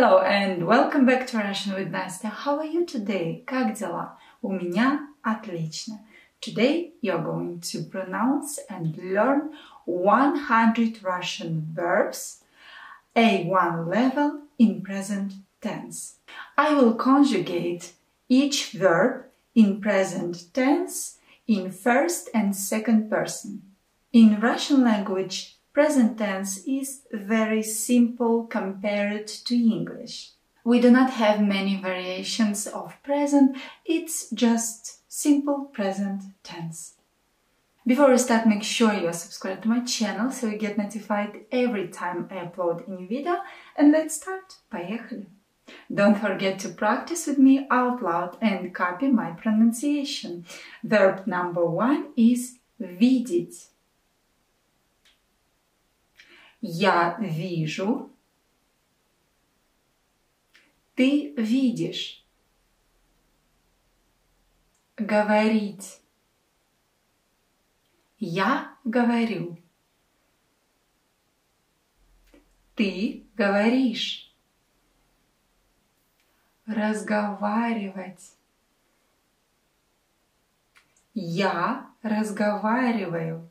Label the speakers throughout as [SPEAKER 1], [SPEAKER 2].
[SPEAKER 1] Hello and welcome back to Russian with Nastya. How are you today? Как дела? У меня отлично. Today you're going to pronounce and learn 100 Russian verbs A1 level in present tense. I will conjugate each verb in present tense in first and second person. In Russian language, present tense is very simple compared to English. We do not have many variations of present, it's just simple present tense. Before we start, make sure you are subscribed to my channel so you get notified every time I upload a new video. And let's start. Поехали! Don't forget to practice with me out loud and copy my pronunciation. Verb number one is видеть. Я вижу. Ты видишь. Говорить. Я говорю. Ты говоришь. Разговаривать. Я разговариваю.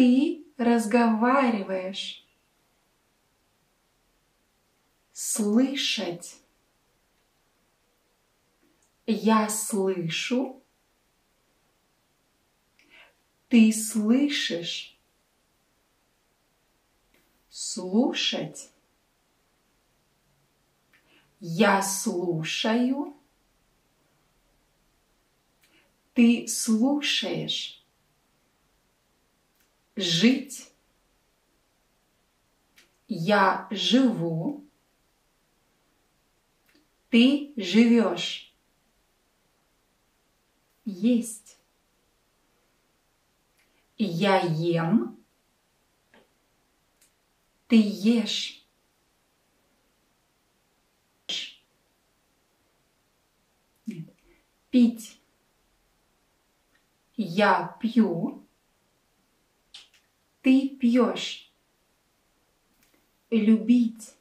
[SPEAKER 1] Ты разговариваешь. Слышать. Я слышу. Ты слышишь. Слушать. Я слушаю. Ты слушаешь жить. Я живу. Ты живешь. Есть. Я ем. Ты ешь. Пить. Я пью. Ты пьешь. Любить.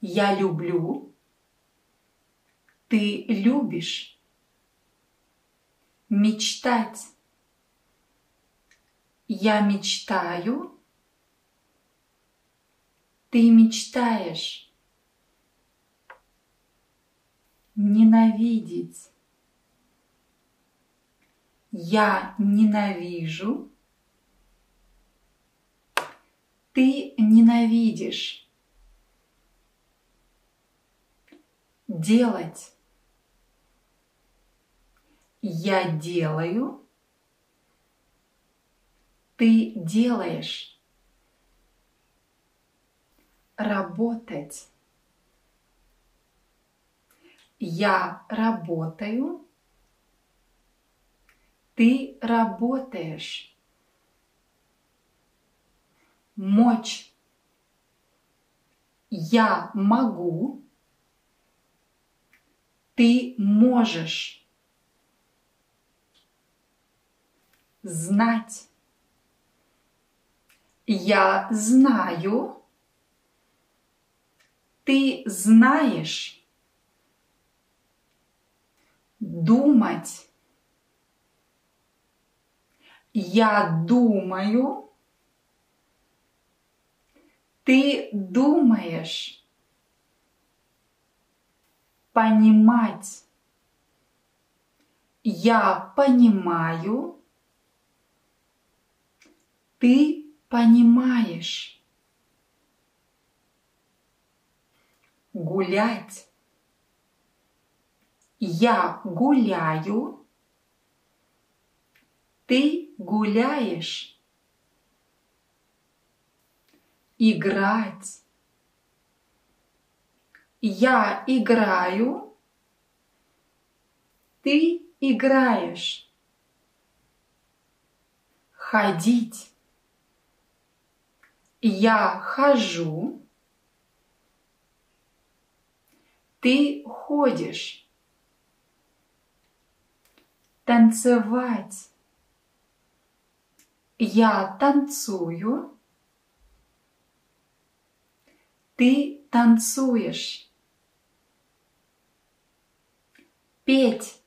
[SPEAKER 1] Я люблю. Ты любишь. Мечтать. Я мечтаю. Ты мечтаешь. Ненавидеть. Я ненавижу. Ты ненавидишь. Делать. Я делаю. Ты делаешь. Работать. Я работаю. Ты работаешь. Мочь. Я могу. Ты можешь. Знать. Я знаю. Ты знаешь. Думать. Я думаю. Ты думаешь. Понимать. Я понимаю. Ты понимаешь. Гулять. Я гуляю. Ты гуляешь. Играть. Я играю. Ты играешь. Ходить. Я хожу. Ты ходишь. Танцевать. Я танцую. Ты танцуешь. Петь.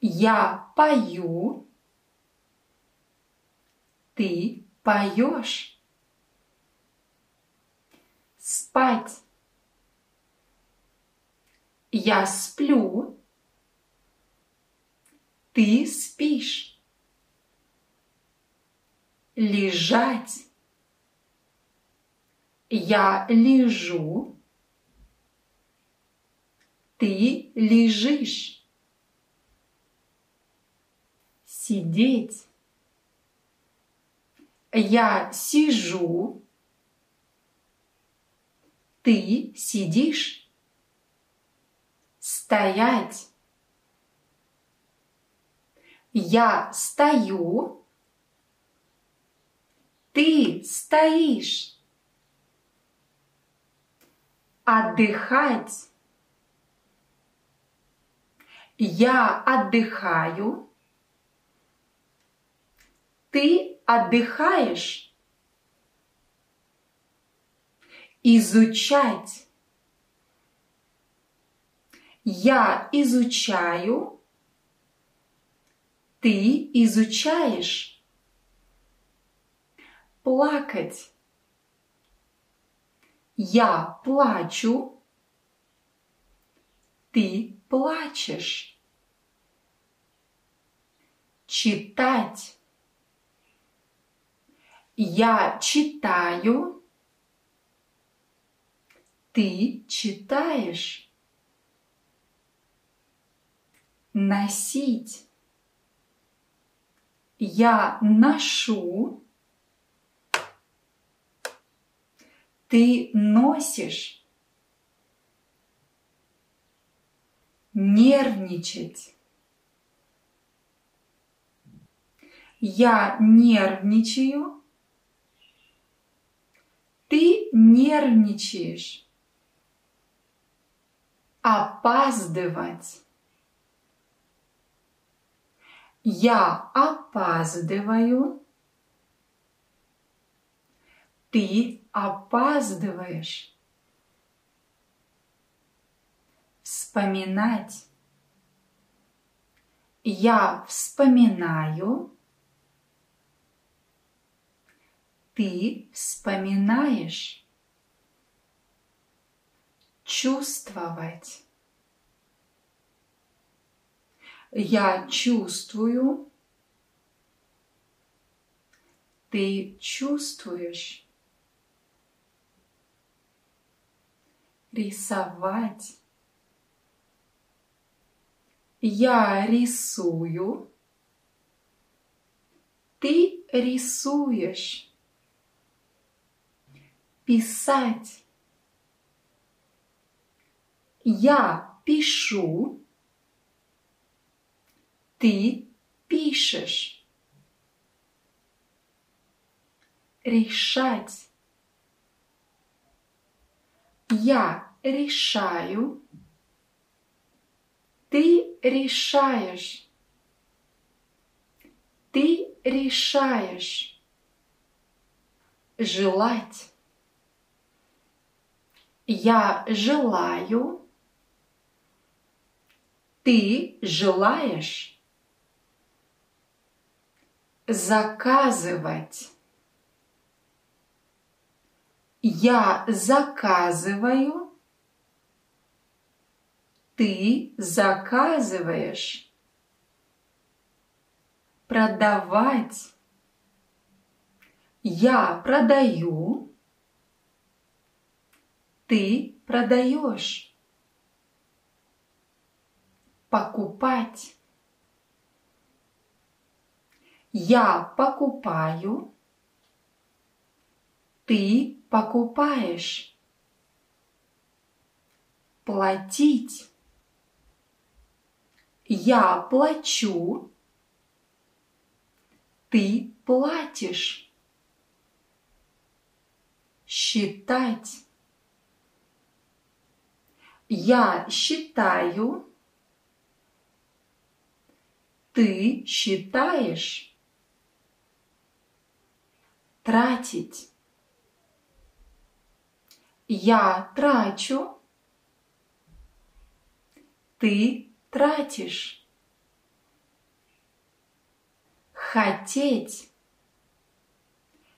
[SPEAKER 1] Я пою. Ты поешь. Спать. Я сплю. Ты спишь. Лежать. Я лежу. Ты лежишь. Сидеть. Я сижу. Ты сидишь. Стоять. Я стою. Ты стоишь. Отдыхать. Я отдыхаю. Ты отдыхаешь. Изучать. Я изучаю. Ты изучаешь. Плакать. Я плачу. Ты плачешь. Читать. Я читаю. Ты читаешь. Носить. Я ношу. Ты носишь. Нервничать. Я нервничаю. Ты нервничаешь. Опаздывать. Я опаздываю. Ты опаздываешь. Вспоминать. Я вспоминаю. Ты вспоминаешь. Чувствовать. Я чувствую. Ты чувствуешь. Рисовать. Я рисую. Ты рисуешь. Писать. Я пишу. Ты пишешь. Решать. Я решаю. Ты решаешь. Ты решаешь. Желать. Я желаю. Ты желаешь. Заказывать. Я заказываю. Ты заказываешь. Продавать. Я продаю. Ты продаешь. Покупать. Я покупаю. Ты покупаешь. Платить. Я плачу. Ты платишь. Считать. Я считаю. Ты считаешь. Тратить. Я трачу. Ты тратишь. Хотеть.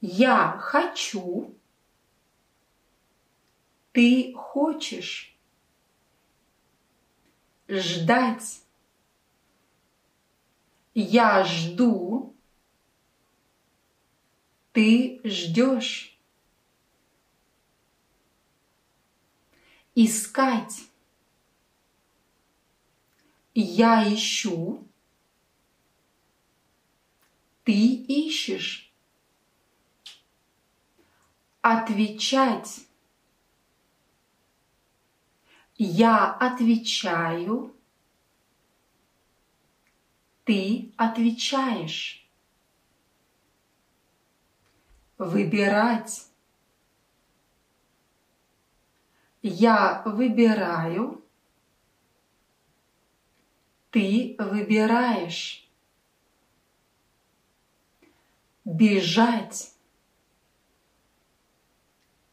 [SPEAKER 1] Я хочу. Ты хочешь. Ждать. Я жду. Ты ждешь. Искать. Я ищу. Ты ищешь. Отвечать. Я отвечаю. Ты отвечаешь. Выбирать. Я выбираю. Ты выбираешь. Бежать.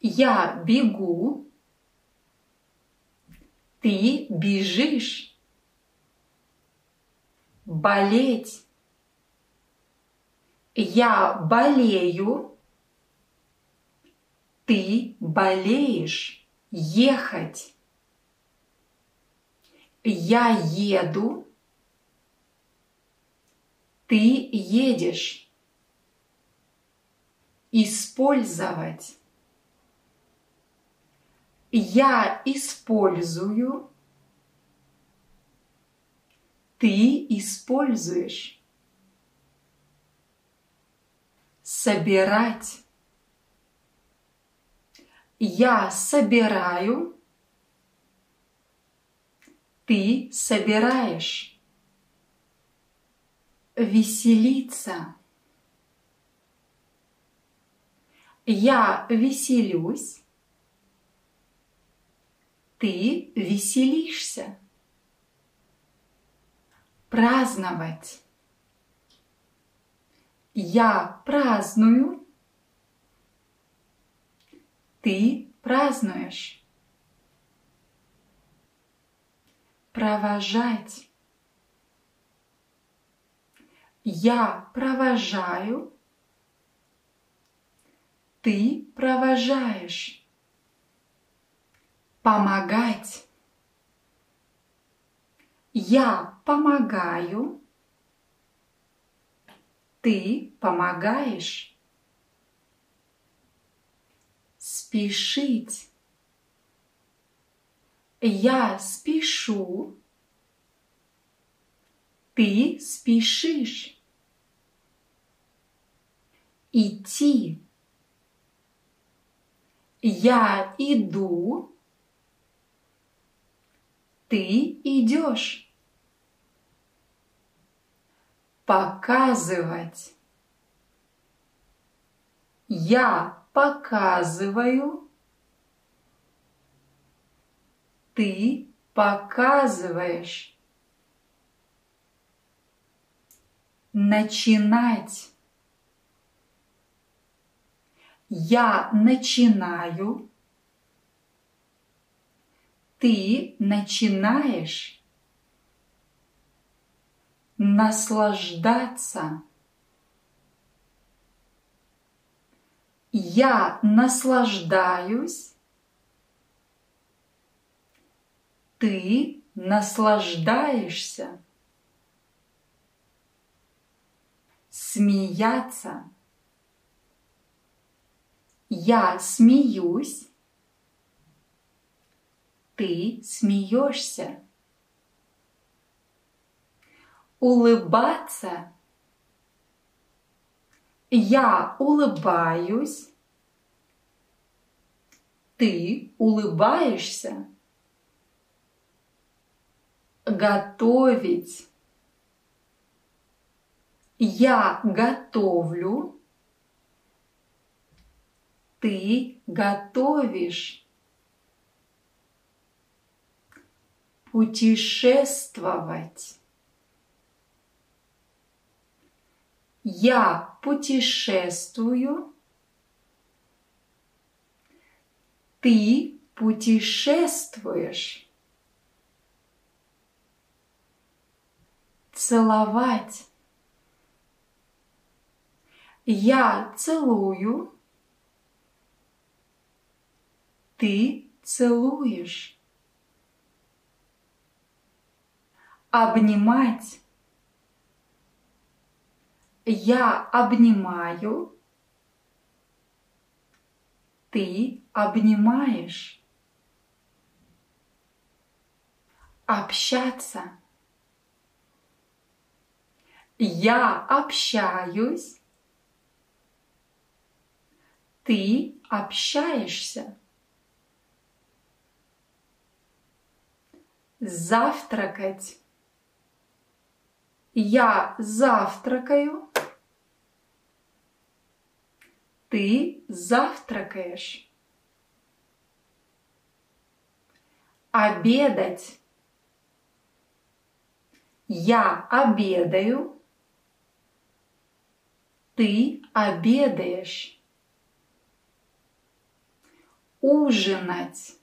[SPEAKER 1] Я бегу. Ты бежишь. Болеть. Я болею. Ты болеешь. Ехать. Я еду. Ты едешь. Использовать. Я использую. Ты используешь. Собирать. Я собираю. Ты собираешь. Веселиться. Я веселюсь. Ты веселишься. Праздновать. Я праздную. Ты празднуешь. Провожать. Я провожаю. Ты провожаешь. Помогать. Я помогаю. Ты помогаешь. Спешить. Я спешу. Ты спешишь. Идти. Я иду. Ты идешь. Показывать. Я показываю. Ты показываешь. Начинать. Я начинаю. Ты начинаешь. Наслаждаться. Я наслаждаюсь. Ты наслаждаешься. Смеяться. Я смеюсь. Ты смеешься. Улыбаться. Я улыбаюсь. Ты улыбаешься. Готовить. Я готовлю. Ты готовишь. Путешествовать. Я путешествую. Ты путешествуешь. Целовать. Я целую. Ты целуешь. Обнимать. Я обнимаю. Ты обнимаешь. Общаться. Я общаюсь. Ты общаешься. Завтракать. Я завтракаю. Ты завтракаешь. Обедать. Я обедаю. Ты обедаешь. Ужинать.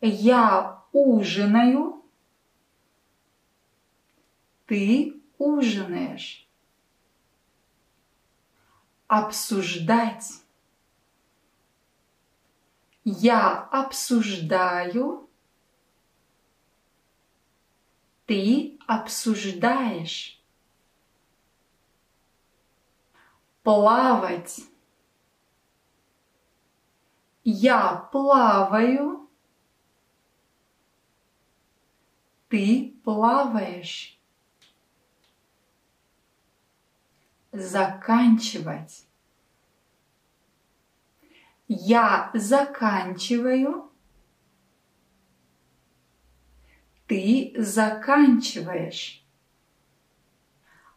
[SPEAKER 1] Я ужинаю. Ты ужинаешь обсуждать. Я обсуждаю. Ты обсуждаешь. Плавать. Я плаваю. Ты плаваешь. Заканчивать. Я заканчиваю. Ты заканчиваешь.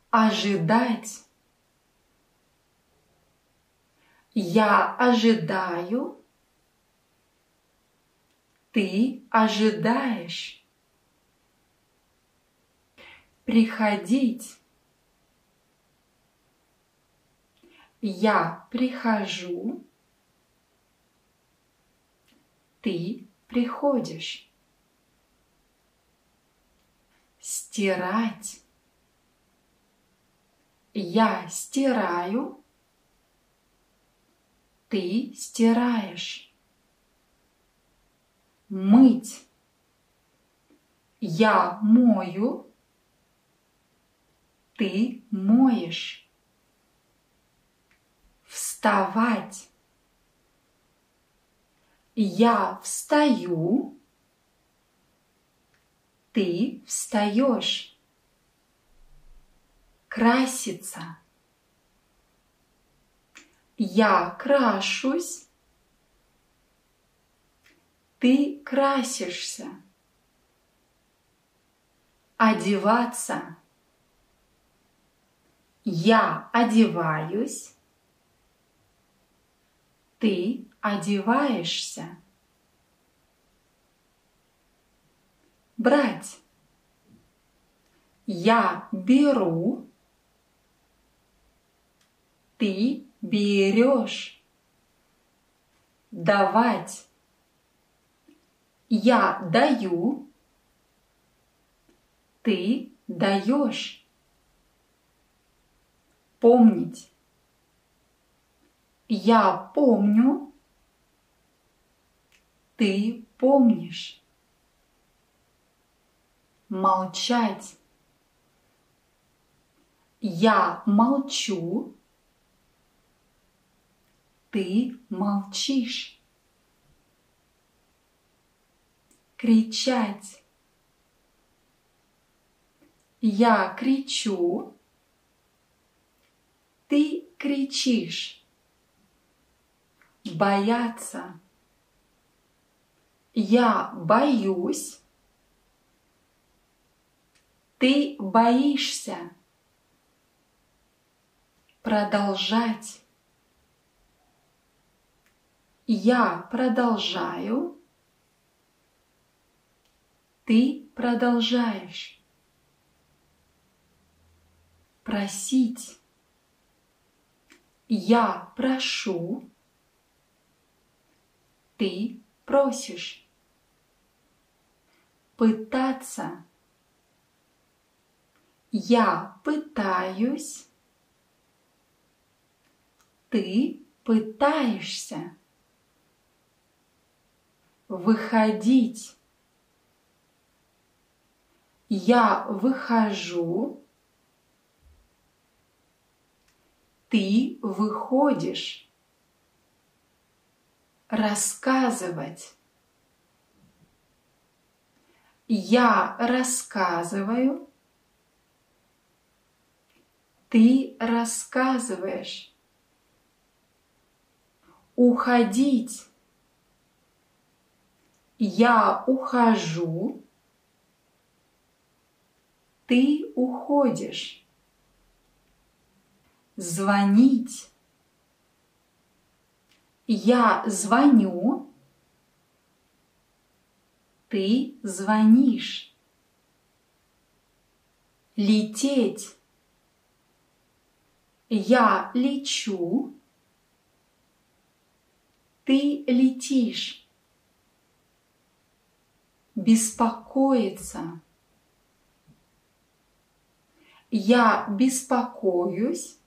[SPEAKER 1] Ожидать. Я ожидаю. Ты ожидаешь. Приходить. Я прихожу, ты приходишь. Стирать. Я стираю, ты стираешь. Мыть. Я мою, ты моешь вставать. Я встаю, ты встаешь. Краситься. Я крашусь, ты красишься. Одеваться. Я одеваюсь, ты одеваешься. Брать. Я беру. Ты берешь. Давать. Я даю. Ты даешь. Помнить. Я помню, ты помнишь. Молчать. Я молчу, ты молчишь. Кричать. Я кричу, ты кричишь бояться. Я боюсь. Ты боишься. Продолжать. Я продолжаю. Ты продолжаешь. Просить. Я прошу. Ты просишь. Пытаться. Я пытаюсь. Ты пытаешься. Выходить. Я выхожу. Ты выходишь. Рассказывать. Я рассказываю. Ты рассказываешь. Уходить. Я ухожу. Ты уходишь. Звонить. Я звоню. Ты звонишь. Лететь. Я лечу. Ты летишь. Беспокоиться. Я беспокоюсь.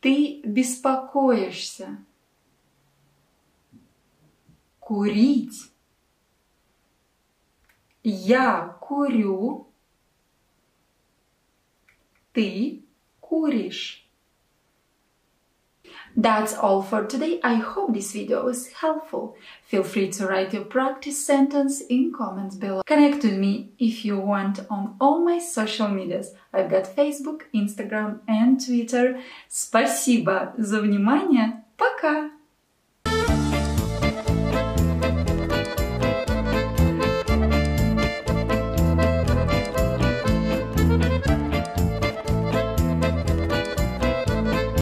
[SPEAKER 1] Ты беспокоишься. Курить. Я курю. Ты куришь. That's all for today. I hope this video was helpful. Feel free to write your practice sentence in comments below. Connect with me if you want on all my social medias. I've got Facebook, Instagram and Twitter. Спасибо за внимание. Пока!